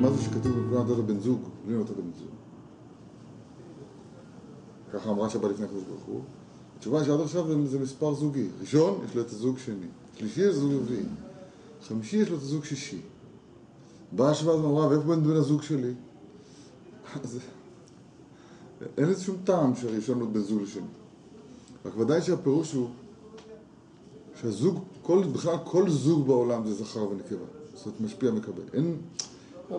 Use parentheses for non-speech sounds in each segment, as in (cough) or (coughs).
מה זה שכתוב בבריאה נתת בן זוג, בלי נתת בן זוג? ככה אמרה שבת לפני הקדוש ברוך הוא. התשובה היא שעד עכשיו זה- מספר זוגי. ראשון, יש לו את הזוג שני. שלישי, יש זוג רביעי. חמישי, יש לו את הזוג שישי. באה השבת ואמרה, ואיפה בן בן הזוג שלי? אז אין לזה שום טעם שהראשון הוא בן זוג לשני. רק ודאי שהפירוש הוא שהזוג, כל, בכלל כל זוג בעולם זה זכר ונקבה. זאת אומרת, משפיע מקבל. אין,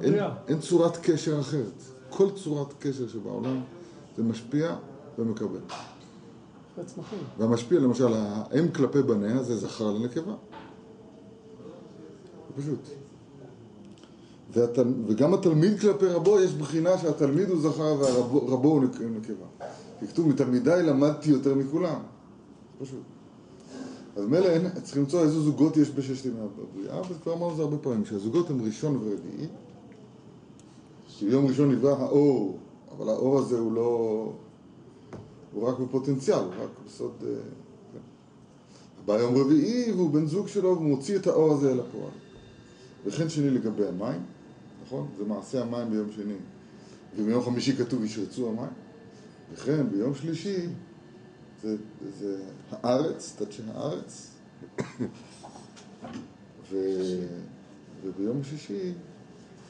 אין. אין צורת קשר אחרת. כל צורת קשר שבעולם זה משפיע ומקבל. והמשפיע, למשל, האם כלפי בניה זה זכר לנקבה. פשוט. והתל... וגם התלמיד כלפי רבו, יש בחינה שהתלמיד הוא זכר והרבו הוא נק- נקבה. כי כתוב, מתלמידיי למדתי יותר מכולם. פשוט. אז מילא צריכים למצוא איזה זוגות יש בששת ימי הבריאה, וכבר אמרנו את זה הרבה פעמים, שהזוגות הם ראשון ורביעי. כי ביום ראשון נברא האור, אבל האור הזה הוא לא... הוא רק בפוטנציאל, הוא רק בסוד... אה, כן. בא יום רביעי והוא בן זוג שלו והוא מוציא את האור הזה אל הפועל. וכן שני לגבי המים, נכון? זה מעשה המים ביום שני. וביום חמישי כתוב ישרצו המים. וכן ביום שלישי זה, זה הארץ, תדשי הארץ. (coughs) ו, וביום שישי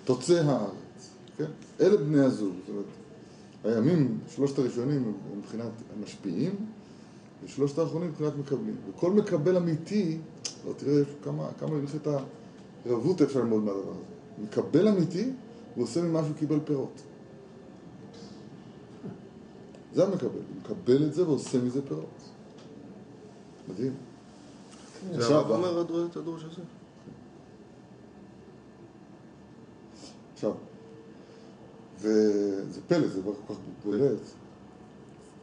תוצא הארץ, כן? אלה בני הזוג. זאת אומרת, הימים, שלושת הראשונים הם מבחינת המשפיעים, ושלושת האחרונים מבחינת מקבלים. וכל מקבל אמיתי, לא תראה כמה, כמה הלכת הרבות אפשר ללמוד מהדבר הזה. מקבל אמיתי, הוא עושה ממה שהוא קיבל פירות. זה המקבל, הוא מקבל את זה ועושה מזה פירות. מדהים. זה עכשיו, הרב אומר את הדרוש הזה. עכשיו, וזה פלא, זה דבר כל כך בולט.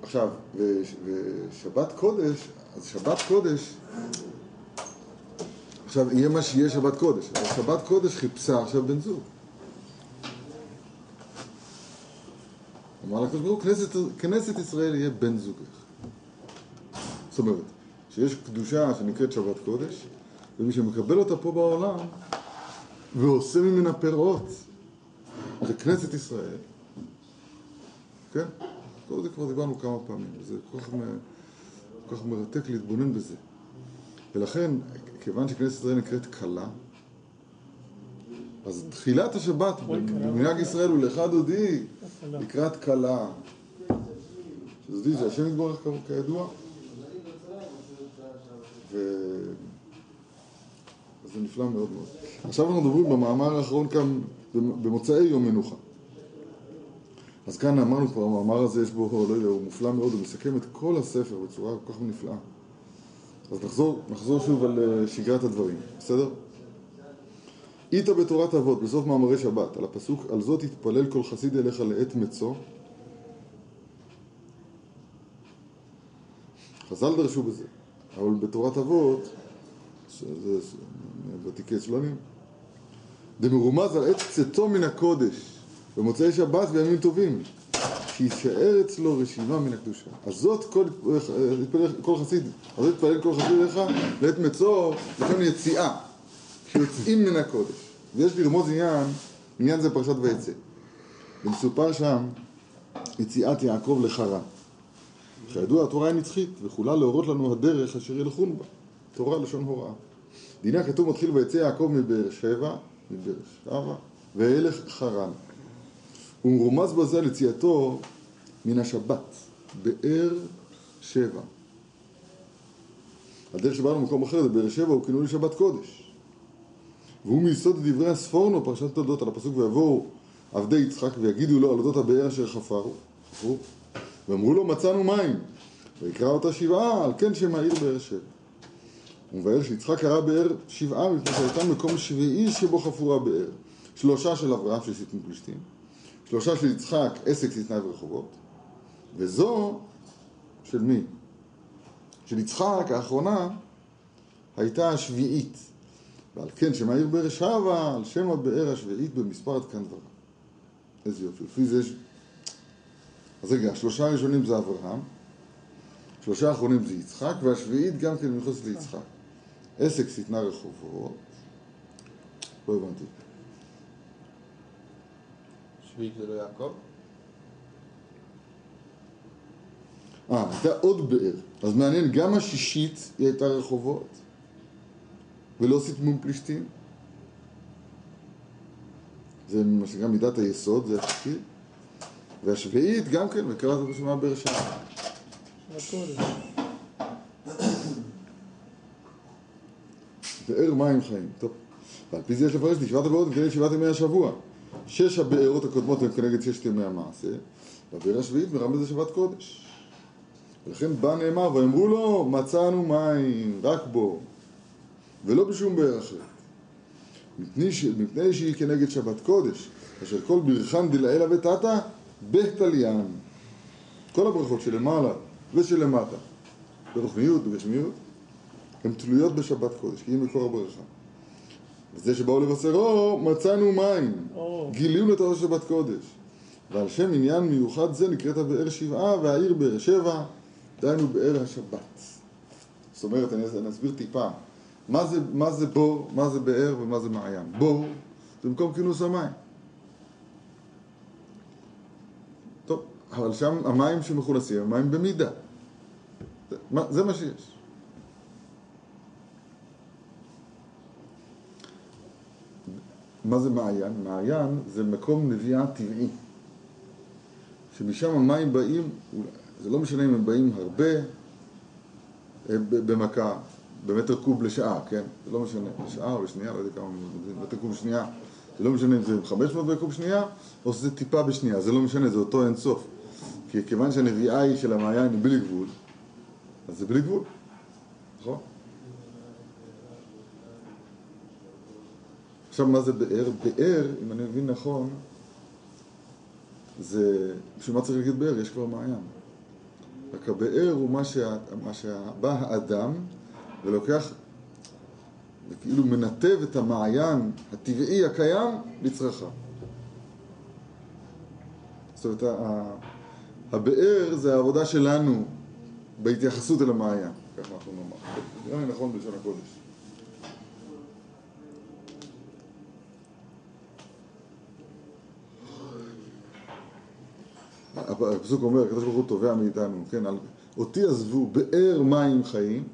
עכשיו, וש- ושבת קודש, אז שבת קודש, עכשיו יהיה מה שיהיה שבת קודש, אבל שבת קודש חיפשה עכשיו בן זוג. אמר לקדוש ברוך הוא, כנסת, ישראל יהיה בן זוגך. זאת אומרת, שיש קדושה שנקראת שבת קודש, ומי שמקבל אותה פה בעולם, ועושה ממנה פירות, זה כנסת ישראל, כן? כל זה כבר דיברנו כמה פעמים, זה כל כך, מ- כל כך מרתק להתבונן בזה. ולכן, כיוון שכנסת ישראל נקראת כלה, אז תחילת השבת במנהג ישראל הוא לך דודי לקראת כלה. שדודי זה השם יתברך כידוע. ו... אז זה נפלא מאוד מאוד. עכשיו אנחנו מדברים במאמר האחרון כאן, במוצאי יום מנוחה. אז כאן אמרנו כבר, המאמר הזה יש בו, לא יודע, הוא מופלא מאוד, הוא מסכם את כל הספר בצורה כל כך נפלאה. אז נחזור, נחזור שוב על אה, שגרת הדברים, בסדר? איתה בתורת אבות, בסוף מאמרי שבת, על הפסוק, על זאת יתפלל כל חסיד אליך לעת מצוא. חז"ל דרשו בזה, אבל בתורת אבות, שזה ותיקי צלונים, דמרומז על עת צאתו מן הקודש במוצאי שבת וימים טובים, שיישאר אצלו רשימה מן הקדושה. אז זאת כל, כל חסיד, אז זאת יתפלל כל חסיד אליך לעת מצוא, לפעמים יציאה, כשיוצאים מן הקודש. ויש לרמוז עניין, עניין זה פרשת ויצא. ומסופר שם יציאת יעקב לחרן. כידוע התורה היא נצחית, וכולה להורות לנו הדרך אשר ילכון בה. תורה לשון הוראה. דינה כתוב מתחיל ויצא יעקב מבאר שבע, מבאר שבע, וילך חרן. ומרומז בזה על יציאתו מן השבת, באר שבע. הדרך שבאנו במקום אחר זה באר שבע הוא כינוי לשבת קודש. והוא מיסוד דברי הספורנו, פרשת תולדות, על הפסוק ויבואו עבדי יצחק ויגידו לו על אודות הבאר אשר חפרו, חפרו, ואמרו לו מצאנו מים, ויקרא אותה שבעה, על כן שם העיר באר שבע. הוא מבאר שיצחק קרא באר שבעה מפני שהייתה מקום שביעי שבו חפרו הבאר. שלושה של אברהם של סיתנו פלישתים, שלושה של יצחק עסק שטנה ורחובות, וזו של מי? של יצחק האחרונה הייתה השביעית. ועל כן שם העיר באר שבע, על שם הבאר השביעית במספר עד כאן דברה. איזה יופי. לפי זה יש... אז רגע, השלושה הראשונים זה אברהם, שלושה האחרונים זה יצחק, והשביעית גם כן מיוחסת ליצחק. עסק שטנה רחובות, לא הבנתי. שביעית זה לא יעקב? אה, הייתה עוד באר. אז מעניין, גם השישית היא הייתה רחובות, ולא סיתמו פלישתים. זה מה שנקרא מידת היסוד, זה השישית. והשביעית גם כן, וקראת בשמה באר שבע. של הקודש. באר מים חיים. טוב. ועל פי זה יש לפרש את הבארות כנגד שבעת ימי השבוע. שש הבארות הקודמות הן כנגד ששת ימי המעשה, והבאר השביעית מרם בזה שבת קודש. ולכן בא נאמר, ואמרו לו, מצאנו מים, רק בו, ולא בשום באר אחרת. מפני, ש... מפני שהיא כנגד שבת קודש, אשר כל ברכן דלעילא ותתא, בתליין. כל הברכות שלמעלה ושלמטה, ברוחניות ובגשמיות, הן תלויות בשבת קודש, כי היא מקור הברכה. וזה שבאו לבשרו, מצאנו מים, או. גילינו את הראש שבת קודש. ועל שם עניין מיוחד זה נקראת הבאר שבעה והעיר באר שבע, דהיינו באר השבת. זאת אומרת, אני, אני אסביר טיפה. מה זה, מה זה בור, מה זה באר ומה זה מעיין. בור זה במקום כינוס המים. טוב, אבל שם המים שמכונסים הם מים במידה. זה, מה- זה מה שיש. מה זה מעיין? מעיין זה מקום נביאה טבעי. שמשם המים באים, זה לא משנה אם הם באים הרבה אה, במכה, במטר קוב לשעה, כן? זה לא משנה, לשעה או לשנייה, לא יודע כמה מטר קוב שנייה. זה לא משנה אם זה 500 מטר קוב שנייה, או שזה טיפה בשנייה, זה לא משנה, זה אותו אינסוף. כי כיוון שהנביאה היא של המעיין היא בלי גבול, אז זה בלי גבול, נכון? עכשיו, מה זה באר? באר, אם אני מבין נכון, זה... בשביל מה צריך להגיד באר? יש כבר מעיין. רק הבאר הוא מה, שה... מה שבא האדם ולוקח וכאילו מנתב את המעיין הטבעי הקיים לצרכיו. זאת אומרת, ה- הבאר זה העבודה שלנו בהתייחסות אל המעיין, ככה אנחנו נאמר. נראה לי נכון בלשון הקודש. הפסוק אומר, הקדוש ברוך הוא תובע מאיתנו, כן, על אותי עזבו באר מים חיים,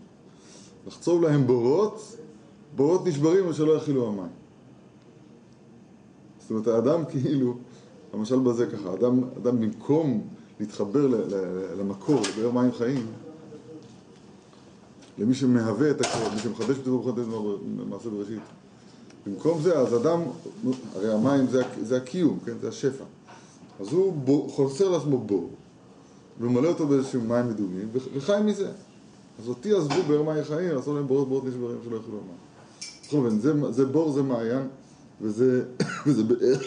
לחצוב להם בורות, בורות נשברים ושלא יכילו המים. זאת אומרת, האדם (laughs) כאילו, למשל בזה ככה, אדם, אדם במקום להתחבר ל- ל- למקור, לבאר מים חיים, למי שמהווה את הכל, מי שמחדש את זה במעשה בראשית, במקום זה, אז אדם, הרי המים זה, זה הקיום, כן, זה השפע. אז הוא בור, חוסר לעצמו בור, וממלא אותו באיזשהו מים מדומים, וח- וחי מזה. אז אותי עזבו באר מים חיים, עשו להם בורות בורות נשברים שלא יכלו לומר. בכל אופן, זה, זה בור, זה מעיין, וזה, (coughs) וזה באר.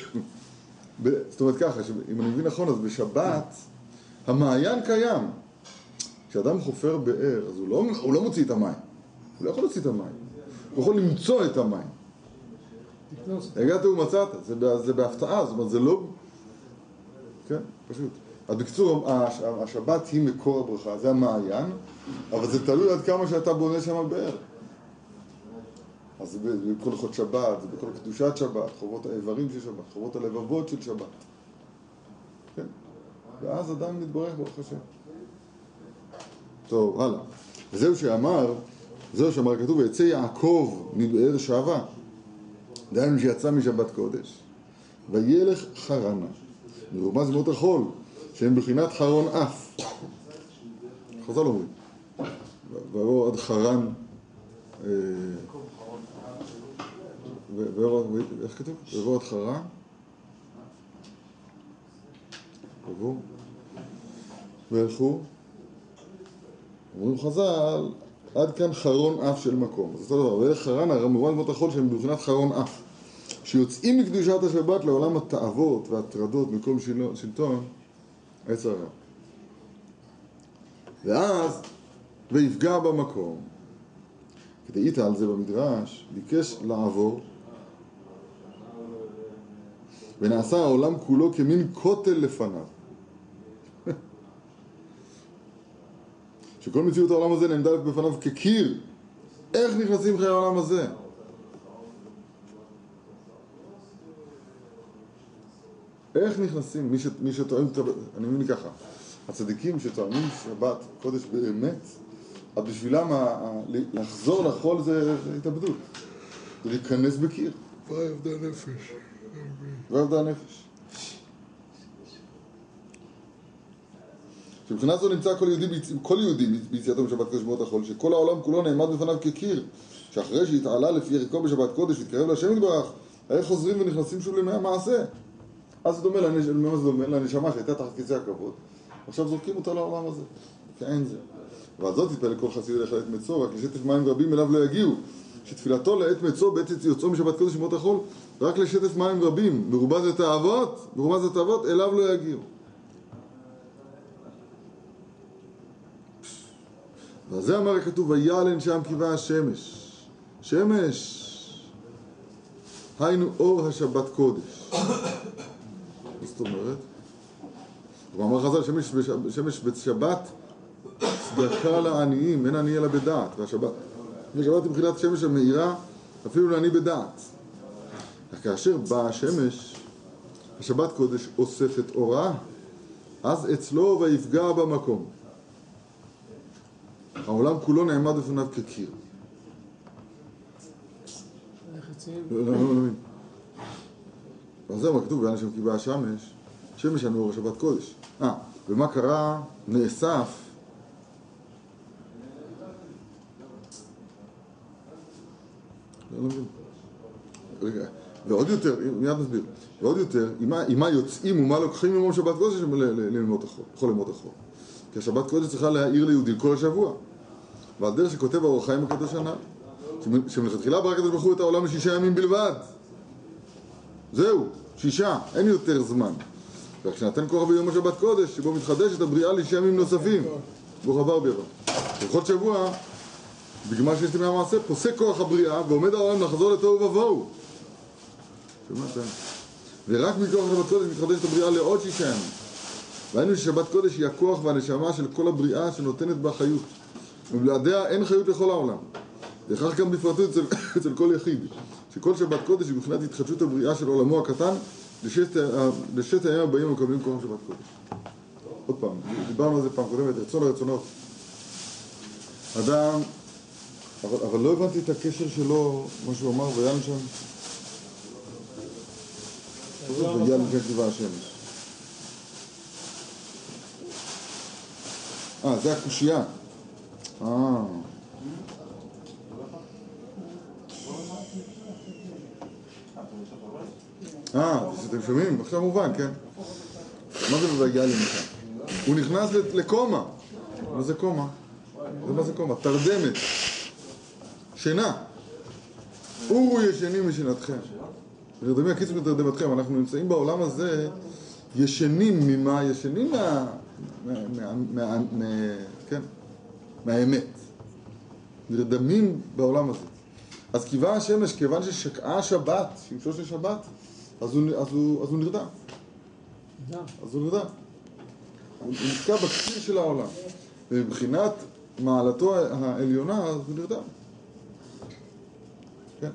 (coughs) ב- זאת אומרת ככה, אם אני מבין נכון, אז בשבת המעיין קיים. כשאדם חופר באר, אז הוא לא, הוא לא מוציא את המים. הוא לא יכול להוציא את המים. הוא יכול למצוא את המים. הגעת ומצאת, זה, זה בהפתעה, זאת אומרת, זה לא... כן, פשוט. אז בקיצור, הש- השבת היא מקור הברכה, זה המעיין, אבל זה תלוי עד כמה שאתה בונה שם באר. אז זה בכל הלכות שבת, זה בכל קדושת שבת, חובות האיברים של שבת, חובות הלבבות של שבת. כן? ואז אדם מתברך ברוך השם. טוב, הלאה. וזהו שאמר, זהו שאמר כתוב, ויצא יעקב מבאר שבה. דהיינו שיצא משבת קודש, וילך חרנה. מרומז מות החול, שהם בחינת חרון אף. חז"ל אומרים. ויבוא עד חרן, אה, איך כתוב? ויבוא עד חרן? יבוא, וילכו, אומרים חז"ל, עד כאן חרון אף של מקום. אז אותו דבר, וילך חרן, הרי מובן מות החול שהם בבחינת חרון אף. שיוצאים מקדושת השבת לעולם התאוות וההטרדות מכל שיל- שלטון עץ הרע. ואז, ויפגע במקום, כדאית על זה במדרש, ביקש לעבור, ונעשה העולם כולו כמין כותל לפניו. (laughs) שכל מציאות העולם הזה נעמדה בפניו כקיר. איך נכנסים חיי העולם הזה? איך נכנסים, מי, ש, מי שטוען, אני מבין ככה, הצדיקים שטוענים שבת קודש באמת, אז בשבילם ה- ה- לחזור לחול זה התאבדות, זה להיכנס בקיר, מה עבדה נפש? לא עבדה הנפש. שמבחינה זו נמצא כל יהודי, כל יהודי ביציאתו משבת קודש במות החול, שכל העולם כולו נעמד בפניו כקיר, שאחרי שהתעלה לפי ערכו בשבת קודש והתקרב להשם יתברך, היה חוזרים ונכנסים שוב לימי המעשה. אז דומה, לנש... דומה? לנשמה שהייתה תחת כיסא הכבוד, עכשיו זורקים אותה לעולם הזה, כאין זה. ועל זאת יתפלל כל חסיד ילך לעת מצוא, רק לשטף מים רבים אליו לא יגיעו. שתפילתו לעת מצוא בעת יוצאו משבת קודש במות החול, רק לשטף מים רבים, מרובז לתאוות, מרובז לתאוות, אליו לא יגיעו. ועל זה אמר הכתוב, ויעלן שם קיבה השמש. שמש, היינו אור השבת קודש. זאת אומרת? הוא אמר חז"ל, שמש, בשבת- שמש בשבת צדקה לעניים, אין עני אלא בדעת. והשבת, ושבת היא מבחינת שמש המאירה, אפילו לעני בדעת. כאשר באה השמש, השבת קודש אוספת אורה, אז אצלו ויפגע במקום. העולם כולו נעמד בפניו כקיר. לחצים. לא, לא, לא מבין. אז זהו, כתוב, ואין שם כי השמש, שמש לנו אור השבת קודש. אה, ומה קרה? נאסף. לא. רגע, ועוד יותר, מיד נסביר, ועוד יותר, עם מה- מה יוצאים ומה לוקחים ממום שבת קודש לימות החול, לכל ימות החול. כי השבת קודש צריכה להעיר ליהודים כל השבוע. ועל דרך שכותב האור החיים הקדוש הנ"ל, שמ- שמלכתחילה ברא הקדוש ברוך הוא את העולם לשישה ימים בלבד. זהו, שישה, אין יותר זמן. רק שנתן כוח ביום השבת קודש, שבו מתחדשת הבריאה לשישה ימים נוספים. ברוך הבא וביבה. בכל שבוע, בגמר שיש ימי המעשה, פוסק כוח הבריאה ועומד העולם לחזור לתוהו ובוהו. ורק מכוח שבת קודש מתחדשת הבריאה לעוד שישה ימים. והיינו ששבת קודש היא הכוח והנשמה של כל הבריאה שנותנת בה חיות. ובלעדיה אין חיות לכל העולם. וכך גם בפרטות אצל, (coughs) אצל כל יחיד, שכל שבת קודש היא מבחינת התחדשות הבריאה של עולמו הקטן לששת הימים הבאים המקבלים כוח שבת קודש. עוד פעם, דיברנו על זה פעם קודמת, רצון הרצונות. אדם, אבל, אבל לא הבנתי את הקשר שלו, מה שהוא אמר, ויען שם. ויען לפני כתיבה השמש. אה, זה הקושייה. אה. אה, אתם שומעים? עכשיו מובן, כן? מה זה ויגיע לי מכאן? הוא נכנס לקומה. מה זה קומה? זה מה זה קומה? תרדמת. שינה. אורו ישנים משנתכם. תרדמי הקיצור מתרדמתכם. אנחנו נמצאים בעולם הזה ישנים ממה? ישנים מה... מה... כן? מהאמת. נרדמים בעולם הזה. אז קיווה השמש, כיוון ששקעה השבת, שמשו של שבת, אז הוא, אז הוא, אז הוא נרדם. אז הוא נרדם. הוא הוא נתקע בקציר של העולם. ומבחינת מעלתו העליונה, אז הוא נרדם. כן.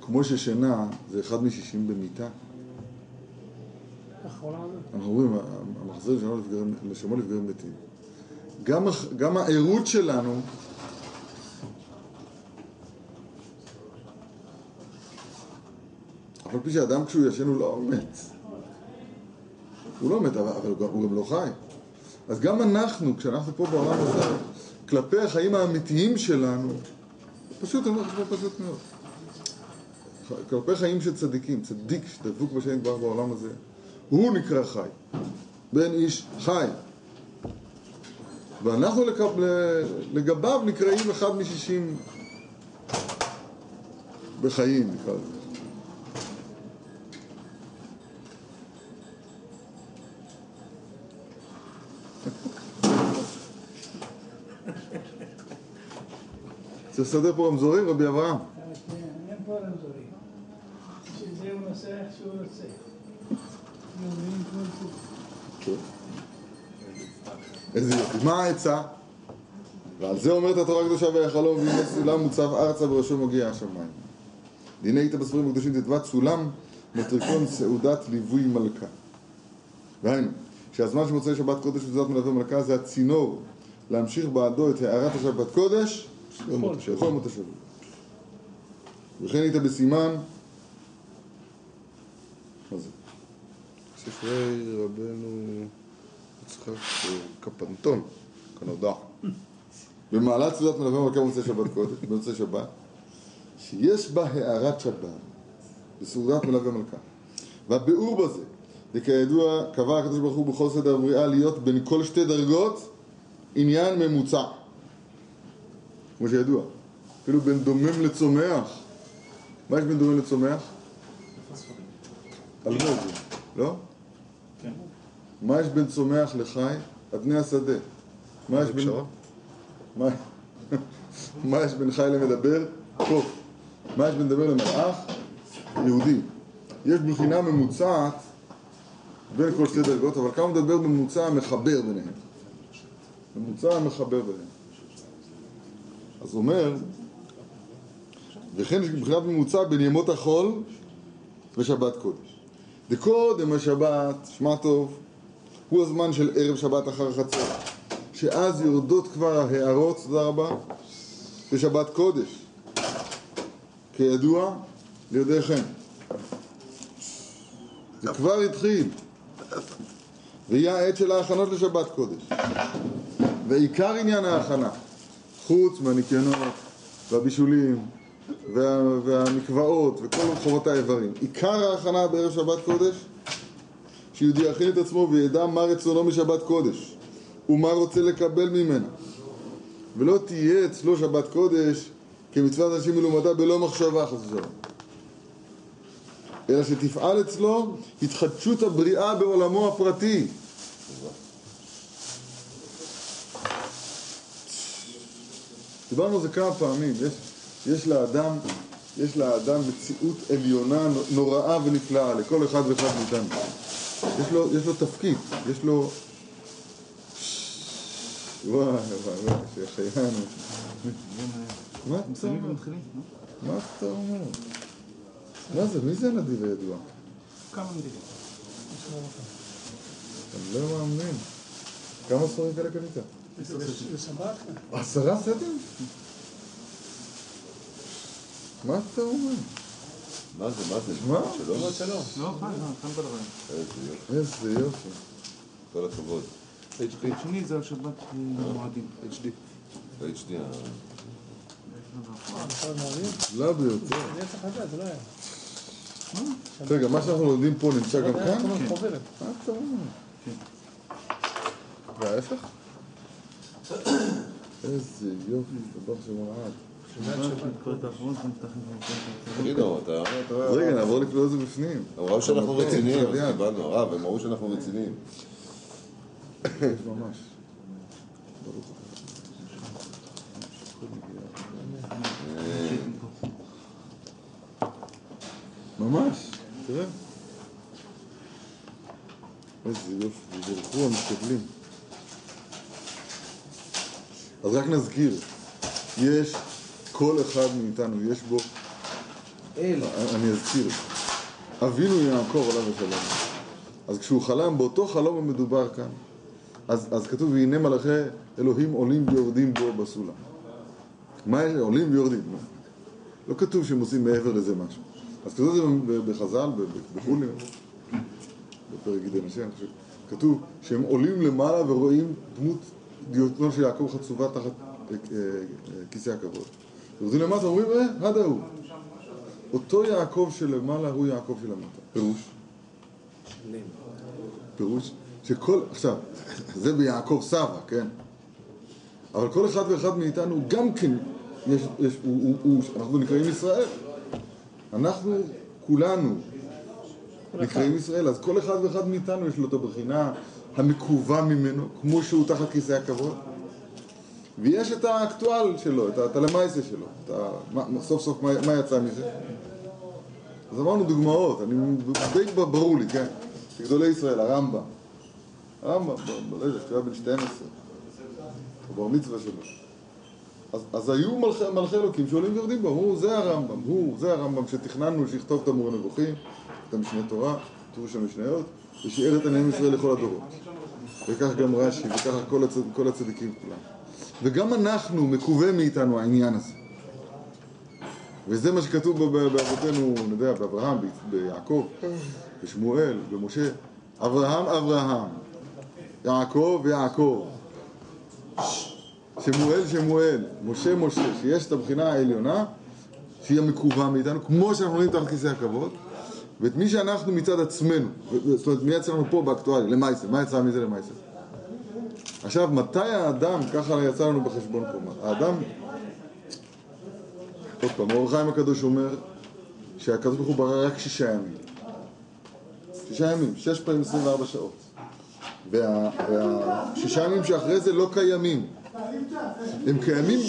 כמו ששינה זה אחד משישים במיטה. אנחנו אומרים, המחזיר לפגרים- לשמו לפגרים מתים. גם, גם הערות שלנו, אף על פי שאדם כשהוא ישן הוא לא מת. הוא לא מת, אבל, הוא גם- לא חי. אז גם אנחנו, כשאנחנו פה בעולם הזה, כלפי החיים האמיתיים שלנו, פשוט, אני אומר לך פשוט מאוד. כלפי חיים של צדיקים, צדיק שדבוק בשם כבר בעולם הזה, הוא נקרא חי. בן איש חי. ואנחנו לקב, לגביו נקראים אחד משישים בחיים, נקרא לזה. לסדר פה רמזורים, רבי אברהם. אין פה רמזורים. שזה הוא נוסע איך שהוא רוצה. איזה יופי. מה העצה? ועל זה אומרת התורה הקדושה ויחלום והנה סולם מוצב ארצה בראשו מגיע השמיים. דיני איתה בספרים הקדושים ט"ו סולם מטריקון סעודת ליווי מלכה. והיינו, שהזמן של מוצאי שבת קודש וסעודת מלווה מלכה זה הצינור להמשיך בעדו את הערת השבת קודש לכל מות השבוע. וכן היית בסימן, מה זה? ספרי רבנו יצחק קפנטון, כנודע. (laughs) במעלת סעודת מלווה מלכה במוצאי שבת קודש, במוצאי שבת, שיש בה הערת שבת, בסעודת מלווה מלכה. והביאור בזה, וכידוע קבע הקדוש ברוך הוא בכל סדר הבריאה להיות בין כל שתי דרגות עניין ממוצע. כמו שידוע. אפילו בין דומם לצומח. מה יש בין דומם לצומח? אלמוג, לא? כן. מה יש בין צומח לחי? אבני השדה. מה יש בין... (laughs) מה, יש בין חי למדבר? קוף. מה יש בין מדבר למלאך? יהודי. יש בחינה ממוצעת בין כל שתי דרגות, אבל כמה מדבר בממוצע המחבר ביניהם. ממוצע המחבר ביניהם. אז אומר, וכן מבחינת ממוצע בין ימות החול ושבת קודש. דקודם השבת, שמע טוב, הוא הזמן של ערב שבת אחר חצות. שאז יורדות כבר ההערות, תודה רבה, בשבת קודש. כידוע, ליודעיכם. זה כבר התחיל. ויהיה העת של ההכנות לשבת קודש. ועיקר עניין ההכנה, חוץ מהניקיונות והבישולים וה, והמקוואות וכל חובות האיברים, עיקר ההכנה בערב שבת קודש, שיהודי יכין את עצמו וידע מה רצונו משבת קודש. ומה רוצה לקבל ממנה. ולא תהיה אצלו שבת קודש כמצוות אנשים מלומדה בלא מחשבה חס ושלום. אלא שתפעל אצלו התחדשות הבריאה בעולמו הפרטי. דיברנו על זה כמה פעמים, יש, יש לאדם, יש לאדם מציאות עליונה נוראה ונפלאה לכל אחד ואחד מאיתנו. יש לו, יש לו תפקיד, יש לו וואי וואי וואי, שהחיינו. מה אתה אומר? מה אתה אומר? מה זה? מי זה הנדיב הידוע? כמה מילים. אני לא מאמין. כמה ספרים כאלה קנית? עשרה סטים? מה אתה אומר? מה זה, מה זה? מה? שלום? שלום. לא, כאן, לא, בלבן. איזה יופי, איזה יופי. כל הכבוד. HD, השני זה על שבת אה, מועדים. HD. ה-HD, ה- עכשיו מועדים? לא ביותר. לא. רגע, מה שאנחנו לומדים פה נמצא גם כאן? חוברת. מה אתה אומר? וההפך? איזה יופי, דבר. תגידו, אתה... אז רגע, נעבור לקרוא את זה בפנים. הם ראו שאנחנו אוקיי, רציניים, אז יד. קיבלנו, הרב, הם ראו שאנחנו רציניים. ממש. ברוך תראה. איזה יופי, יברכו המשתדלים. אז רק נזכיר, יש, כל אחד מאיתנו, יש בו, אל. אני אזכיר, אבינו יעקב עליו השלום. אז כשהוא חלם, באותו חלום המדובר כאן, אז, אז כתוב, והנה מלאכי אלוהים עולים ויורדים בו בסולם. מה יש? עולים ויורדים. לא, לא כתוב שהם עושים מעבר לזה משהו. אז כתוב את זה בחז"ל, בחולין, בפרק גידי נשי, אני חושב. כתוב שהם עולים למעלה ורואים דמות דיוטנו של יעקב חצובה תחת אה, אה, אה, כיסא הכבוד. יורדים למטה, אומרים, אה, עד ההוא. אותו יעקב שלמעלה הוא יעקב שלמטה. פירוש? פירוש שכל, עכשיו, (laughs) זה ביעקב סבא, כן? אבל כל אחד ואחד מאיתנו גם כן, יש, יש, הוא, הוא, הוא, אנחנו נקראים ישראל. אנחנו כולנו נקראים ישראל, אז כל אחד ואחד מאיתנו יש לו את הבחינה המקווה ממנו, כמו שהוא תחת כיסא הכבוד. ויש את האקטואל שלו, את את הלמייסה שלו, את ה, מה, סוף סוף מה, מה יצא מזה. אז אמרנו דוגמאות, אני די ברור לי, כן? גדולי ישראל, הרמב"ם. הרמב"ם, לא יודע, כשהוא היה בן 12, בבר מצווה שלו. אז, אז היו מלכי, מלכי אלוקים שעולים ויורדים בו, אמרו, זה הרמב"ם, הוא, זה הרמב"ם שתכננו שיכתוב תמור הנבוכים, את המשנה תורה, פירוש המשניות, ושיער את עיניהם ישראל לכל הדורות. וכך גם רש"י, וככה כל, הצד, כל הצדיקים כולם. וגם אנחנו, מקווה מאיתנו העניין הזה. וזה מה שכתוב באבותינו, אני יודע, באברהם, ביעקב, בשמואל, במשה. אברהם, אברהם, יעקב, יעקב. שמואל, שמואל, משה, משה, שיש את הבחינה העליונה, שהיא המקווה מאיתנו, כמו שאנחנו עולים תחת כיסא הכבוד, ואת מי שאנחנו מצד עצמנו, זאת אומרת, מי יצא לנו פה באקטואלי, למעשה, מה יצא מזה למעשה? עכשיו, מתי האדם, ככה יצא לנו בחשבון פה, האדם, עוד פעם, אור החיים הקדוש אומר שהקדוש ברוך הוא ברא רק שישה ימים. שישה ימים, שש פעמים 24 שעות. וה- והשישה ימים שאחרי זה לא קיימים. הם קיימים,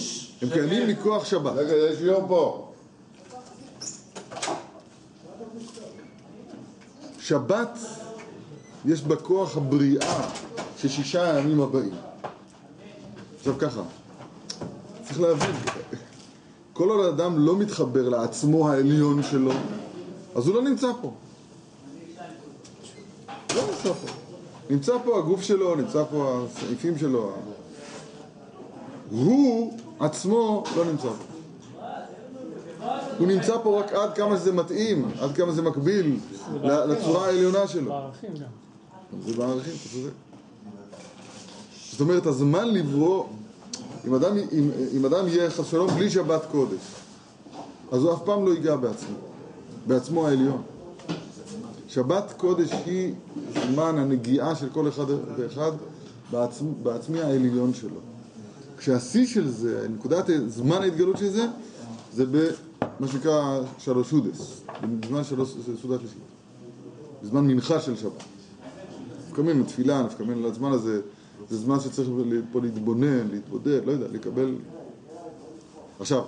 הם קיימים מכוח שבת. רגע, יש יום פה. שבת, יש בה כוח הבריאה של שישה הימים הבאים. עכשיו ככה, צריך להבין, כל עוד האדם לא מתחבר לעצמו העליון שלו, אז הוא לא נמצא פה. לא נמצא פה. נמצא פה הגוף שלו, נמצא פה הסעיפים שלו. הוא עצמו לא נמצא פה. הוא נמצא פה רק עד כמה שזה מתאים, עד כמה זה מקביל לצורה העליונה שלו. בערכים גם. זה בערכים, אתה צודק. זאת אומרת, הזמן לברוא, אם אדם, אם, אם אדם יהיה חס ושלום בלי שבת קודש, אז הוא אף פעם לא ייגע בעצמו, בעצמו העליון. שבת קודש היא זמן הנגיעה של כל אחד ואחד בעצמ, בעצמי העליון שלו. כשהשיא של זה, נקודת זמן ההתגלות של זה, זה במה שנקרא שלוש הודס, בזמן שלוש סעודת שלישית, בזמן מנחה של שבת. נפקא מינה תפילה, נפקא מינה לזמן הזה, זה זמן שצריך פה להתבונן, להתבודד, לא יודע, לקבל... עכשיו,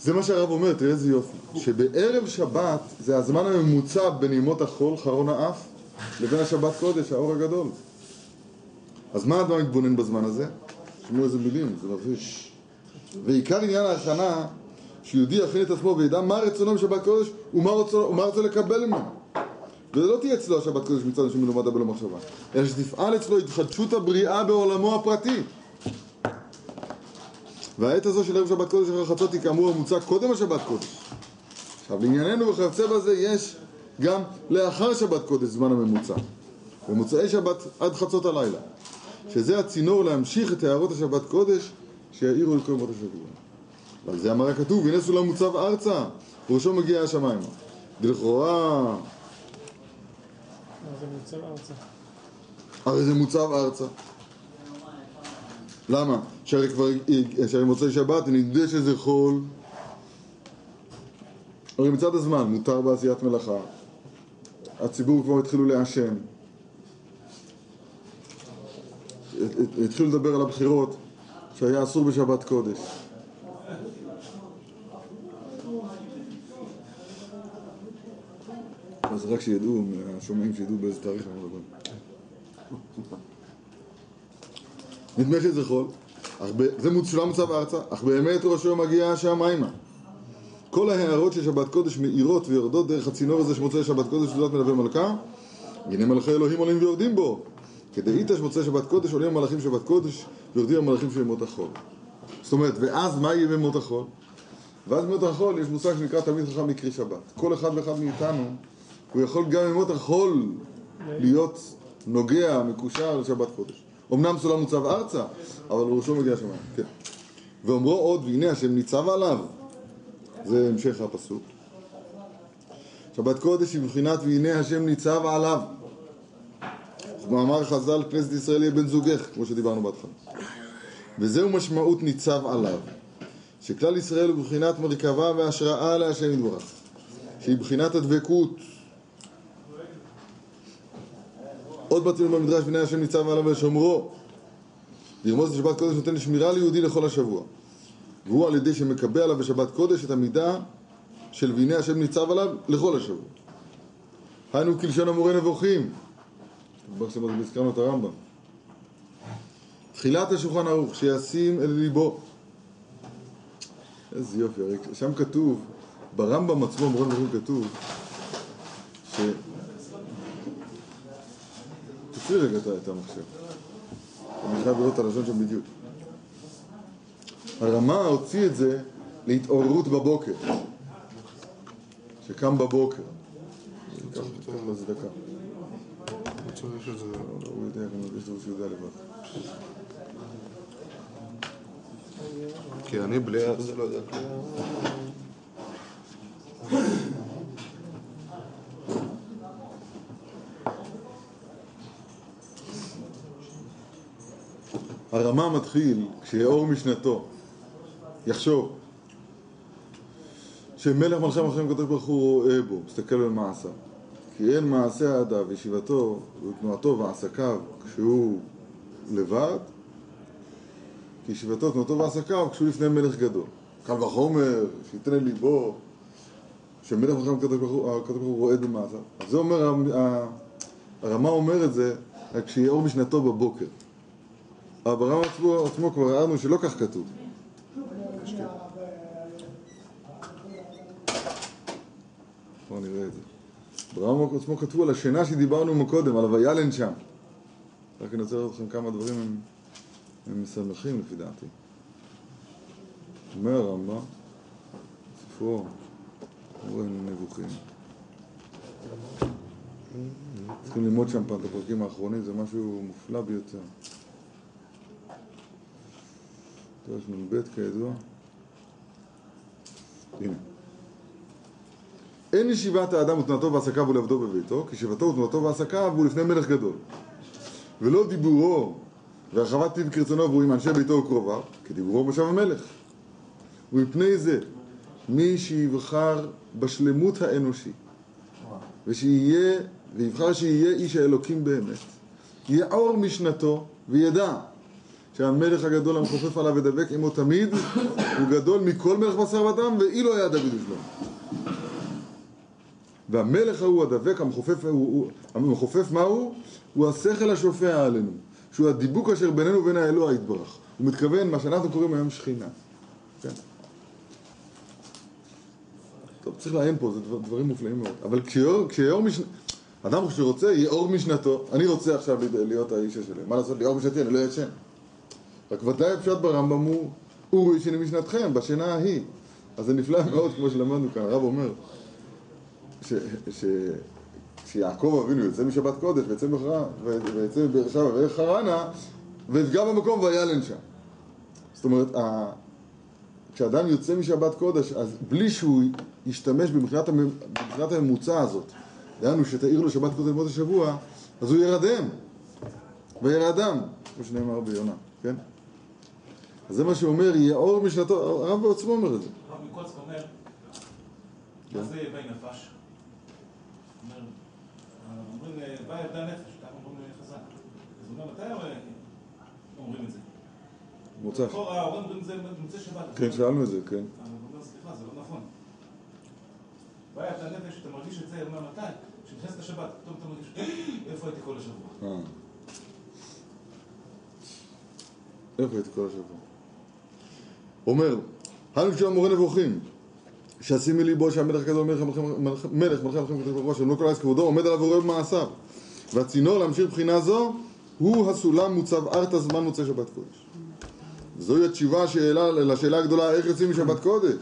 זה מה שהרב אומר, תראה איזה יופי, שבערב שבת זה הזמן הממוצע בין ימות החול, חרון האף, לבין השבת קודש, האור הגדול. אז מה האדם מתבונן בזמן הזה? תשמעו איזה מילים, זה מרגיש. ועיקר עניין ההכנה, שיהודי יכין את עצמו וידע מה רצונו בשבת קודש ומה רוצה, ומה רוצה לקבל ממנו. ולא תהיה אצלו השבת קודש מצד אנשים מלומדה בלא מחשבה, אלא שתפעל אצלו התחדשות הבריאה בעולמו הפרטי. והעת הזו של ערב שבת קודש אחרי חצות היא כאמור המוצע קודם השבת קודש. עכשיו לענייננו וכיוצא בזה יש גם לאחר שבת קודש זמן הממוצע. במוצאי שבת עד חצות הלילה. שזה הצינור להמשיך את הערות השבת קודש שיאירו לכל ימות השבוע. ועל זה אמר הכתוב, הנה סולם מוצב ארצה, וראשו מגיע השמיימה. דלכאורה. הרי זה מוצב ארצה. למה? שהרי כבר, שהרי מוצאי שבת, נדמה שזה חול. הרי מצד הזמן מותר בעשיית מלאכה. הציבור כבר התחילו לעשן. התחילו לדבר על הבחירות שהיה אסור בשבת קודש. אז רק שידעו, השומעים שידעו באיזה תאריך אנחנו מדברים. נדמה שזה חול. זה שולם מוצב ארצה, אך באמת ראשו מגיע השמיימה. כל ההערות של שבת קודש מאירות ויורדות דרך הצינור הזה שמוצאי שבת קודש תעודת מלווה מלכה, הנה מלכי אלוהים עולים ויורדים בו. כדאיתא שמוצאי שבת קודש עולים המלאכים שבת קודש ויורדים המלאכים של ימות החול. זאת אומרת, ואז מה יהיה בימות החול? ואז בימות החול יש מושג שנקרא תלמיד חכם מקרי שבת. כל אחד ואחד מאיתנו, הוא יכול גם בימות החול להיות נוגע, מקושר לשבת קודש. אמנם סולם מוצב ארצה, אבל ראשו מגיע שמיים, כן. ואומרו עוד, והנה השם ניצב עליו. זה המשך הפסוק. שבת קודש היא בבחינת והנה השם ניצב עליו. מאמר חז"ל, כנסת ישראל יהיה בן זוגך, כמו שדיברנו בהתחלה. וזהו משמעות ניצב עליו. שכלל ישראל הוא בבחינת מרכבה והשראה להשם יתברך. שהיא בחינת הדבקות. עוד בתים במדרש, והנה השם ניצב עליו ושומרו. לרמוז את שבת קודש נותן שמירה ליהודי לכל השבוע. והוא על ידי שמקבע עליו בשבת קודש את המידה של והנה השם ניצב עליו לכל השבוע. היינו כלשון המורה נבוכים. כבר הזכרנו את הרמב"ם. תחילת השולחן ערוך, שישים אל ליבו. איזה יופי, הרי שם כתוב, ברמב"ם עצמו, מורה נבוכים כתוב, ש... תפעיל רגע את- המחשב. אני חייב לראות את הלשון שם בדיוק. הרמה הוציא את זה להתעוררות בבוקר. שקם בבוקר. דקה. הוא יודע, אני מרגיש שהוא יודע לבד. כי אני בלי זה לא יודע כלום. הרמה מתחיל כשיאור משנתו יחשוב שמלך מלכי המלכים הקדוש ברוך הוא רואה בו, מסתכל במעשיו כי אין מעשה האדם וישיבתו ותנועתו ועסקיו כשהוא לבד כי ישיבתו, תנועתו ועסקיו כשהוא לפני מלך גדול. קל וחומר, שיתן ליבו שמלך מלכי הקדוש ברוך הוא רואה במעשיו. אז זה אומר, הרמה אומר את זה כשיאור משנתו בבוקר אברהם עצמו, עצמו כבר הערנו שלא כך כתוב. בואו נראה את זה. אברהם עצמו כתבו על השינה שדיברנו מקודם, על הוילן שם. רק אני רוצה לראות לכם כמה דברים הם, הם משמחים לפי דעתי. אומר הרמב"ם, ספרו, מורה נבוכים. צריכים ללמוד שם פעם את הפרקים האחרונים, זה משהו מופלא ביותר. פרק נ"ב כידוע. הנה. אין ישיבת האדם ותנועתו ועסקיו ולעבדו בביתו, כי ישיבתו ותנועתו ועסקיו הוא לפני מלך גדול. ולא דיבורו והרחבת טיב כרצונו והוא עם אנשי ביתו וקרוביו, כדיבורו בשם המלך. ומפני זה, מי שיבחר בשלמות האנושי, ושיהיה, ויבחר שיהיה איש האלוקים באמת, יעור משנתו וידע שהמלך הגדול המכופף עליו ודבק עמו תמיד הוא גדול מכל מלך בשר ודם ואילו היה דוד ושלמה והמלך ההוא הדבק המכופף, הוא, הוא, המכופף מהו? הוא? השכל השופע עלינו שהוא הדיבוק אשר בינינו ובין האלוה יתברך. הוא מתכוון מה שאנחנו קוראים היום שכינה. כן. טוב, צריך לעיין פה, זה דבר, דברים מופלאים מאוד. אבל כשיאור, כשיאור מש... אדם שרוצה יאור משנתו. אני רוצה עכשיו להיות האיש השלם. מה לעשות, ליאור משנתי, אני לא ישן רק ודאי הפשט ברמב"ם הוא אורי ישני משנתכם, בשינה ההיא. אז זה נפלא מאוד, כמו שלמדנו כאן. הרב אומר שיעקב אבינו יוצא משבת קודש ויצא מבאר שבע וילך חרנה, ויפגע במקום וילן שם. זאת אומרת, כשאדם יוצא משבת קודש, אז בלי שהוא ישתמש במחינת, המ... הממוצע הזאת, דהיינו שתאיר לו שבת קודש במות השבוע, אז הוא ירדם. וירדם, כמו שנאמר ביונה, כן? זה מה שאומר, יאור משנתו, הרב בעצמו אומר את זה. הרב מקוצק אומר. מה זה יבא נפש? אומר, אומרים, אה, בא יבדה נפש, ככה אומרים חז"ל. אז הוא אומר, מתי אה, אומרים את זה? מוצא. לכאורה ההורים אומרים את זה במוצאי שבת. כן, שאלנו את זה, כן. הוא אומר, סליחה, זה לא נכון. בא נפש, אתה מרגיש את זה, אומר, מתי? כשנכנסת השבת, פתאום אתה מרגיש, איפה הייתי כל השבוע? אה. איפה הייתי כל השבוע? אומר, היינו כשהוא המורה נבוכים, שישימי ליבו שהמלך מלך המלכים- מלך מלכי המלכים הקדוש ברוך הוא שלא כל כבודו עומד עליו ורואה במעשיו. והצינור להמשיך בחינה זו הוא הסולם מוצב ארתא זמן מוצאי שבת קודש. זוהי התשובה שאלה, לשאלה הגדולה איך יוצאים משבת קודש?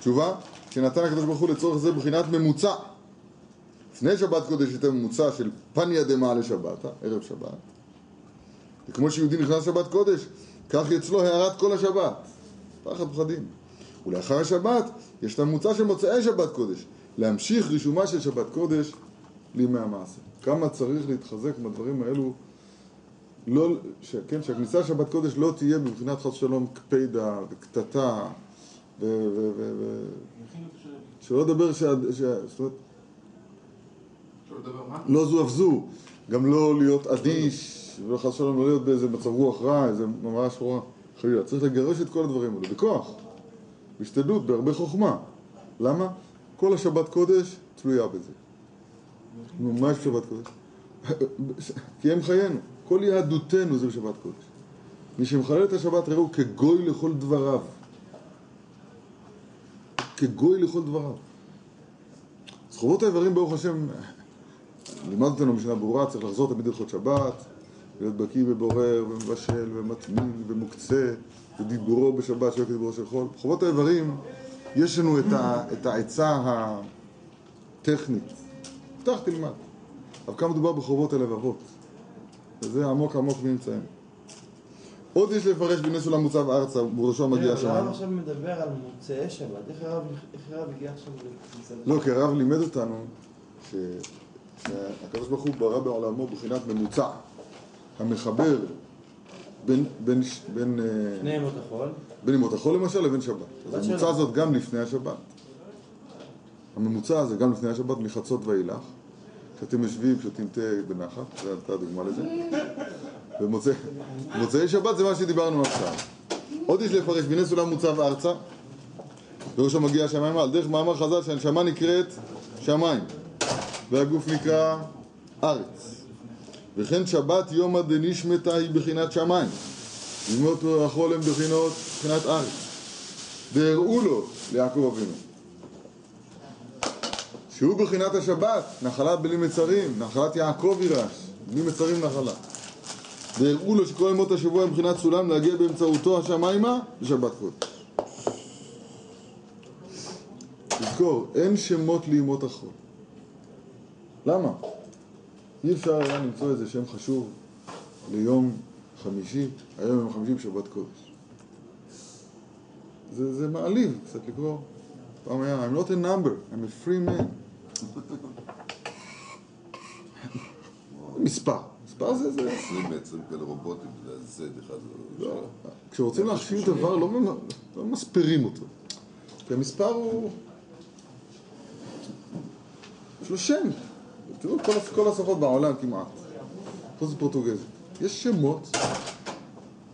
תשובה שנתן הקדוש ברוך הוא לצורך זה בחינת ממוצע. לפני שבת קודש הייתה ממוצע של פניה דמעה לשבת, ערב שבת. וכמו שיהודי נכנס שבת קודש כך אצלו הערת כל השבת פחד פחדים. ולאחר השבת יש את הממוצע של מוצאי שבת קודש. להמשיך רישומה של שבת קודש לימי המעשה כמה צריך להתחזק בדברים האלו? לא, ש, כן, שהכניסה לשבת קודש לא תהיה מבחינת חס שלום קפידה וקטטה ו... ו, ו, ו. שלא לדבר שה... שה זאת אומרת, לא זו אף זו, גם לא להיות אדיש, ולא חס ושלום לא להיות באיזה מצב רוח רע, איזה ממש רוע, חלילה. צריך לגרש את כל הדברים האלו, בכוח, בהשתדלות, בהרבה חוכמה. למה? כל השבת קודש תלויה בזה. נו, מה יש בשבת קודש? (laughs) כי הם חיינו. כל יהדותנו זה בשבת קודש. מי שמחלל את השבת ראו כגוי לכל דבריו. כגוי לכל דבריו. אז חובות האיברים, ברוך השם, (laughs) לימד אותנו משנה ברורה, צריך לחזור תמיד הלכות שבת, להיות בקיא ובורר ומבשל ומטמין ומוקצה ודיבורו בשבת שלא כדיבורו של חול. חובות האיברים, יש לנו את, ה, את העצה הטכנית. פתח תלמד. אבל כאן מדובר בחובות הלבבות. וזה עמוק עמוק מנמצאים. עוד יש לפרש בני סולם מוצב ארצה, ובראשו מגיע הרב השמיים. עכשיו מדבר על מוצאי שבת, איך הרב הרב הגיע עכשיו לכניסת לא, כי הרב לימד אותנו ש- שהקדוש ברוך הוא ברא בעולמו בחינת ממוצע המחבר בין, בין, בין, אה, שני ימות החול? בין ימות החול למשל לבין שבת. אז הממוצע. הזאת גם לפני השבת. הממוצע הזה גם לפני השבת מחצות ואילך. כשאתם יושבים, שותים תה בנחת, זו הייתה הדוגמה לזה. ומוצאי שבת זה מה שדיברנו עכשיו. עוד יש לפרש, בני סולם מוצב ארצה, בראשו מגיע השמיים על דרך מאמר חז"ל שהנשמה נקראת שמיים והגוף נקרא ארץ וכן שבת יומא דנשמתא היא בחינת שמיים. ימות החול הם בחינות בחינת ארץ. והראו לו ליעקב אבינו. שהוא בחינת השבת נחלת בלי מצרים נחלת יעקב יירש בלי מצרים נחלה. והראו לו שכל ימות השבוע הם בחינת סולם להגיע באמצעותו השמיימה לשבת קודש. תזכור, אין שמות לימות החול. למה? אי אפשר היה למצוא איזה שם חשוב ליום חמישי, היום יום חמישי בשבת קודש. זה, זה מעליב קצת לקרוא. פעם היה, I'm not a number, I'm a free man. (laughs) מספר. מספר זה זה. 20 20 כאלה רובוטים, זה Z אחד. לא, כשרוצים להכשיר דבר לא, לא מספירים אותו. כי המספר הוא... יש לו שם. תראו, כל, כל השפות בעולם כמעט. פה זה פורטוגזית. יש שמות.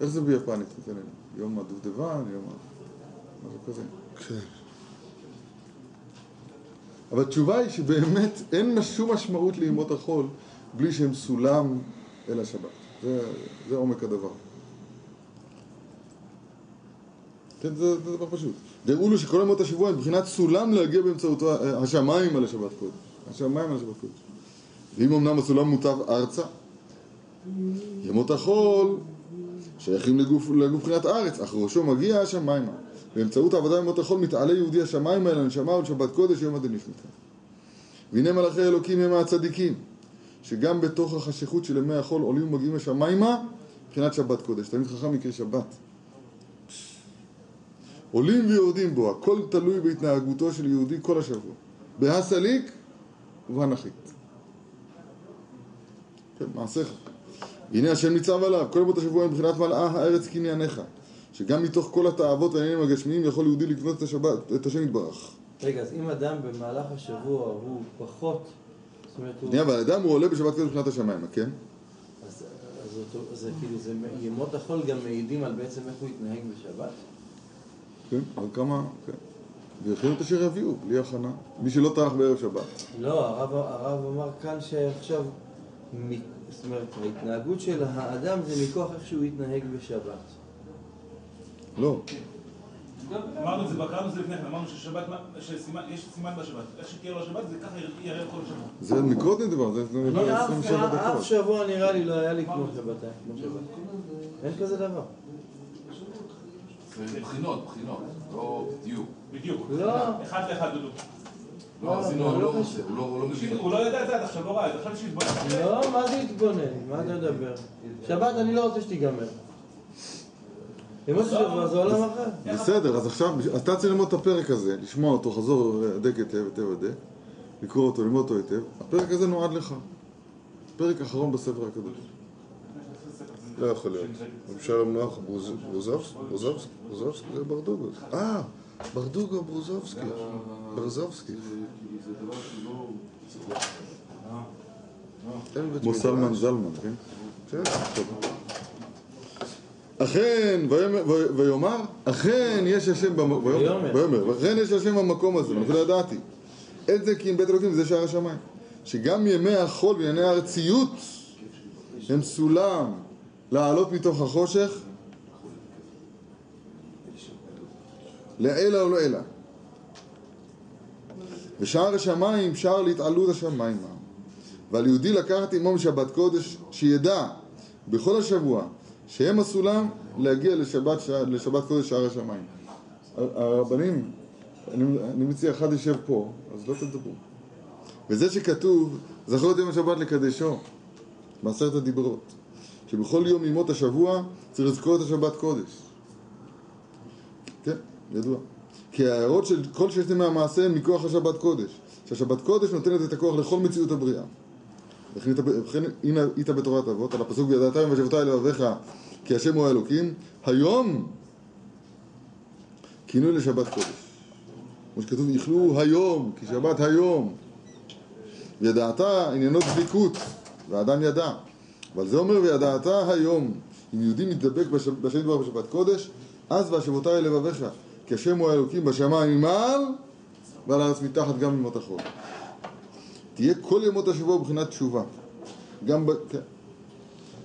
איך זה ביפנית? יום הדובדבן, יום ה... משהו כזה. כן. אבל התשובה היא שבאמת אין שום משמעות לימות החול בלי שהם סולם אל השבת. זה, זה עומק הדבר. כן, זה, זה דבר פשוט. והראו לו שכל ימות השבוע הם מבחינת סולם להגיע באמצעותו אה, השמיים על השבת קודש. השמיים על השבת קודש. ואם אמנם הסולם מוטב ארצה, ימות החול שייכים לגוף, לגוף מבחינת הארץ, אך ראשו מגיע השמיימה. באמצעות העבודה בימות החול מתעלה יהודי השמיימה אל הנשמה ולשבת קודש יום הדנשמתה. והנה מלאכי אלוקים הם הצדיקים, שגם בתוך החשיכות של ימי החול עולים ומגיעים השמיימה מבחינת שבת קודש. תמיד חכם יקרא שבת. עולים ויורדים בו, הכל תלוי בהתנהגותו של יהודי כל השבוע. בהסליק ובהנחית. מעשיך. הנה השם ניצב עליו, כל ימות השבוע מבחינת מלאה הארץ קנייניך. שגם מתוך כל התאוות והעניינים הגשמיים יכול יהודי לקנות את השבת, את השם יתברך. רגע, אז אם אדם במהלך השבוע הוא פחות, זאת אומרת הוא... שנייה, אבל האדם הוא עולה בשבת קודש מבחינת השמיים, כן? אז אז אותו- זה כאילו, זה ימות החול גם מעידים על בעצם איך הוא יתנהג בשבת? כן, אבל כמה, כן. ויכינו את אשר יביאו, בלי הכנה. מי שלא טרח בערב שבת. לא, הרב, הרב אמר כאן שעכשיו, זאת אומרת, ההתנהגות של האדם זה מכוח איך שהוא יתנהג בשבת. לא. אמרנו את זה, קראנו את זה לפני כן, אמרנו ששבת, יש סימן בשבת. איך שתהיה לו השבת, זה ככה יראה כל השבוע. זה מקודם דבר, זה אני דבר אף- 27 אף דקות. שבוע נראה לי לא היה לי כמו שבת, כמו שבת. אין כזה דבר. זה בחינות, בחינות, לא דיוק. בדיוק. לא. אחד לאחד בדיוק. לא, אז הנה, לא, הוא לא לא לא- לא לא ידע את זה עד עכשיו, לא ראה את זה, עכשיו שהתבונן. לא, מה זה התבונן? מה אתה מדבר? שבת אני לא רוצה שתיגמר. בסדר, אז עכשיו, אתה צריך ללמוד את הפרק הזה, לשמוע אותו, חזור, הדק היטב, היטב הדק, לקרוא אותו, ללמוד אותו היטב. הפרק הזה נועד לך. פרק אחרון בספר הקדוש. לא יכול להיות. שלום נוח ברוז- ברוזובס- ברוזובס- ברוזובסקי זה ברדוגו. אה, ברדוגו ברוזובסקי. ברזובסקי. אין בית כמו סלמן מדרש. זלמן, כן? כן. אכן, ויאמר- אכן יש השם במקום, ויאמר. ואכן יש השם במקום הזה, ואני לא ידעתי. את זה כי אם בית אלוקים זה שער השמיים. שגם ימי החול וענייני הארציות הם סולם לעלות מתוך החושך לעילא או לעילא. ושער השמיים שער להתעלות השמיימה. ועל יהודי לקחת עמו משבת קודש, שידע בכל השבוע שהם הסולם להגיע לשבת, שע- לשבת קודש שער השמיים. הרבנים, אני, אני מציע, אחד יושב פה, אז לא תדברו. וזה שכתוב, זכור את יום השבת לקדשו, בעשרת הדיברות, שבכל יום ימות השבוע צריך לזכור את השבת קודש. כן, ידוע. כי ההערות של כל ששת ימי המעשה הם מכוח השבת קודש. שהשבת קודש נותנת את הכוח לכל מציאות הבריאה. וכן היית- בתורת אבות, על הפסוק וידעתם ושבתי לבביך כי השם הוא האלוקים, היום כינוי לשבת קודש. כמו שכתוב, איכלו היום, כי שבת היום. ידעת עניינו דביקות, והאדם ידע. אבל זה אומר וידעת היום. אם יהודי מתדבק בשבת קודש, אז והשבותי אל לבביך, כי השם הוא האלוקים בשמיים ממעל, ועל הארץ מתחת גם ימות החול. תהיה כל ימות השבוע בבחינת תשובה. גם, ב, כן.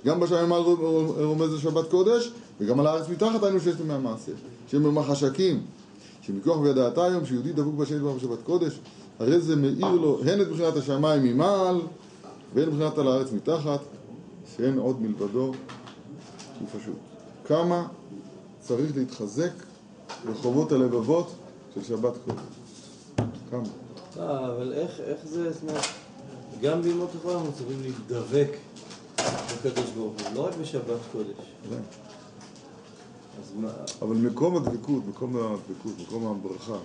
גם בשמיים ממעל רומז לשבת קודש, וגם על הארץ מתחת היינו ששת ימי המעשה. שהם במחשקים. שמכוח וידעת היום שיהודי דבוק בשם דבר בשבת קודש, הרי זה מאיר לו הן את בחינת השמיים ממעל, והן בחינת על הארץ מתחת, שאין עוד מלבדו, הוא פשוט. כמה צריך להתחזק ברחובות הלבבות של שבת קודש. כמה. אה, אבל איך, איך זה, זאת אומרת, גם בימות החול אנחנו צריכים להידבק בקדוש ברוך הוא, לא רק בשבת קודש. כן. אז מה, אבל מקום הדבקות, מקום הדבקות, מקום הברכה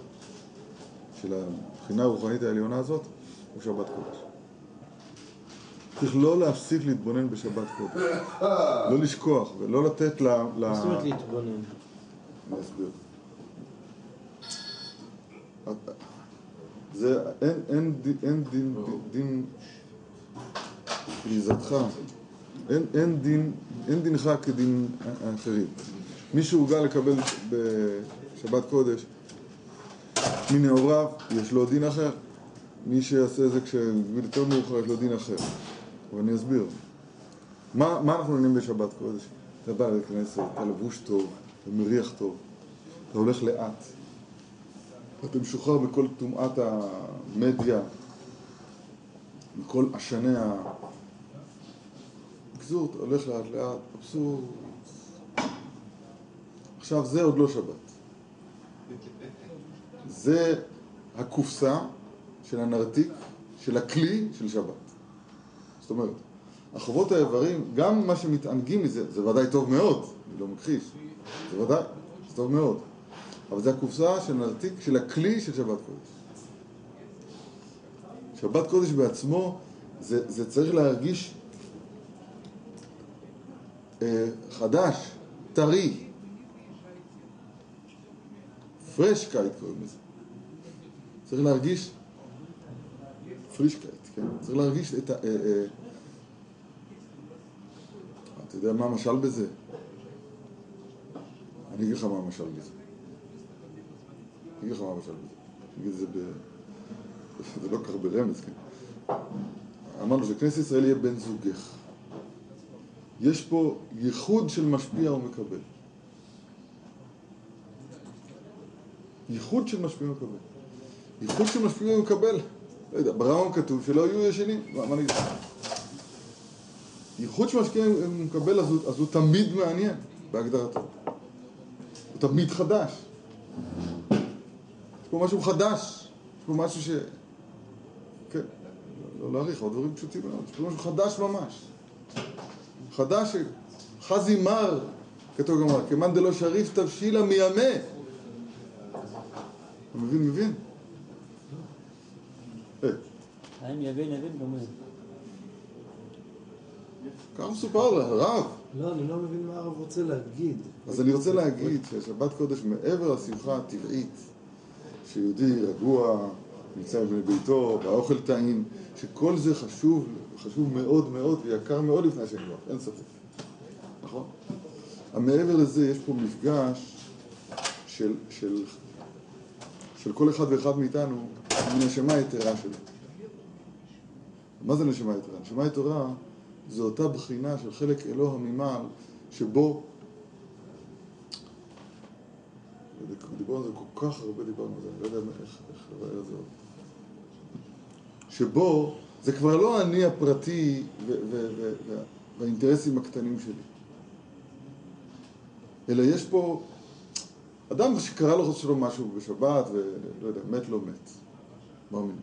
של הבחינה הרוחנית העליונה הזאת הוא שבת קודש. צריך לא להפסיק להתבונן בשבת קודש. לא לשכוח ולא לתת. ל... מה זאת אומרת להתבונן? אני אסביר. זה, אין, אין, דין- אין דין, דין גריזתך, אין, אין, דין, אין דינך כדין האחרים. מי שהורגל לקבל בשבת קודש מנעוריו, יש לו דין אחר. מי שיעשה זה כשגיל יותר מאוחר, יש לו דין אחר. ואני אסביר. מה, מה אנחנו עונים בשבת קודש? אתה בא לכנסת, אתה לבוש טוב, אתה מריח טוב, אתה הולך לאט, אתה משוחרר מכל טומאת המדיה, מכל עשני ה... בקיצור, אתה הולך לאט לאט, מבסוט. עכשיו, זה עוד לא שבת. זה הקופסה של הנרתיק, של הכלי של שבת. זאת אומרת, החובות האיברים, גם מה שמתענגים מזה, זה ודאי טוב מאוד, אני לא מכחיש, זה ודאי, זה טוב מאוד. אבל זה הקופסה של נרתיק, של הכלי של שבת קודש. שבת קודש בעצמו, זה, זה צריך להרגיש אה, חדש, טרי. פרישקייט קוראים לזה. צריך להרגיש פרישקייט, כן? צריך להרגיש את ה... אה, אה, אתה יודע מה המשל בזה? אני אגיד לך מה המשל בזה. אני אגיד לך מה המשל בזה. את זה ב... זה לא כך ברמז, כן? אמרנו שכנסת ישראל יהיה בן זוגך. יש פה ייחוד של משפיע ומקבל. ייחוד של משפיע ומקבל. ייחוד של משפיע ומקבל. לא יודע, ברמב"ם כתוב שלא יהיו ישנים. מה אני אגיד? ייחוד שמשקיע ומקבל אז, הוא- אז הוא תמיד מעניין בהגדרתו. הוא תמיד חדש. פה משהו חדש. יש פה משהו ש... כן, לא להאריך, אבל דברים פשוטים מאוד. יש פה משהו חדש ממש. חדש, חזי מר, כתוב גמרא, כמאן דלא שריף תבשילה מימי. אתה מבין, מבין? אה, האם יבין יבין גומר. ככה מסופר לרב. לא, אני לא מבין מה הרב רוצה להגיד. אז אני רוצה להגיד ששבת קודש מעבר לשמחה הטבעית שיהודי רגוע, נמצא בביתו, והאוכל טעים, שכל זה חשוב, חשוב מאוד מאוד ויקר מאוד לפני השם יברך, אין ספק, נכון? אבל מעבר לזה יש פה מפגש של, של, של כל אחד ואחד מאיתנו עם הנשמה היתרה שלו. מה זה נשמה יתרה? נשמה יתרה זו אותה בחינה של חלק אלוה ממעל שבו דיברנו על זה כל כך הרבה, דיברנו על זה, אני לא יודע איך, איך לברר את זה עוד. שבו זה כבר לא אני הפרטי והאינטרסים הקטנים שלי. אלא יש פה אדם שקרה לו שלו משהו בשבת ולא יודע, מת לא מת. מאמין.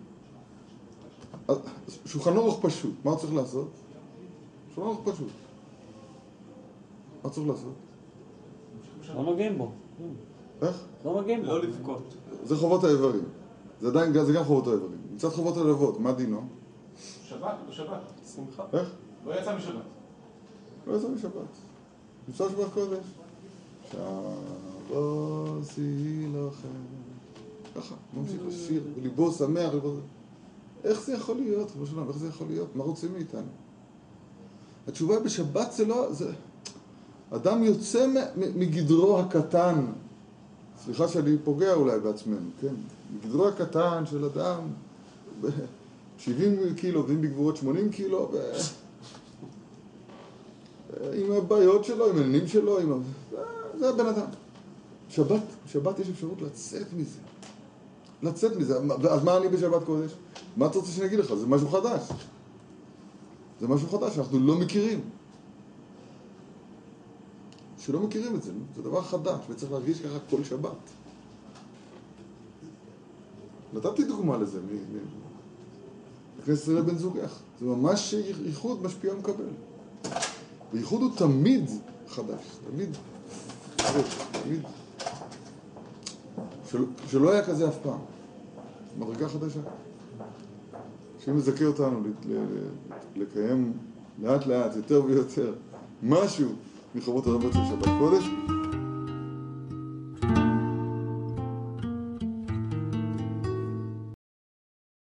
שולחן אורוך פשוט, מה הוא צריך לעשות? שולחן אורוך פשוט. מה צריך לעשות? לא נוגעים בו. איך? לא בו. לא לבכות. זה חובות האיברים. זה עדיין, זה גם חובות האיברים. מצד חובות הלבבות, מה דינו? שבת, בשבת. שמחה. איך? לא יצא משבת. לא יצא משבת. נמצא שבת קודש. שבוסי לכם. ככה, ממשיך לשיר, וליבו שמח, ליבו... איך זה יכול להיות, ריבונו של עולם, איך זה יכול להיות? מה רוצים מאיתנו? התשובה בשבת זה לא... זה... אדם יוצא מגדרו הקטן, סליחה שאני פוגע אולי בעצמנו, כן? מגדרו הקטן של אדם, ב- 70 קילו, ואם בגבורות 80 קילו, ו... עם הבעיות שלו, עם העניינים שלו, עם... זה- הבן אדם. שבת, שבת יש אפשרות לצאת מזה. לצאת מזה. אז מה אני בשבת קודש? מה אתה רוצה שאני אגיד לך? זה משהו חדש. זה משהו חדש שאנחנו לא מכירים. שלא מכירים את זה, זה דבר חדש, וצריך להרגיש ככה כל שבת. נתתי דוגמה לזה, מ- מ- בכנסת ישראל בן זוגך. זה ממש ייחוד משפיע ומקבל. וייחוד הוא תמיד חדש, תמיד, תמיד, של, שלא היה כזה אף פעם. מדרגה חדשה. השם מזכה אותנו לקיים לאט לאט, יותר ויותר, משהו מחובות הרבות של שבת קודש.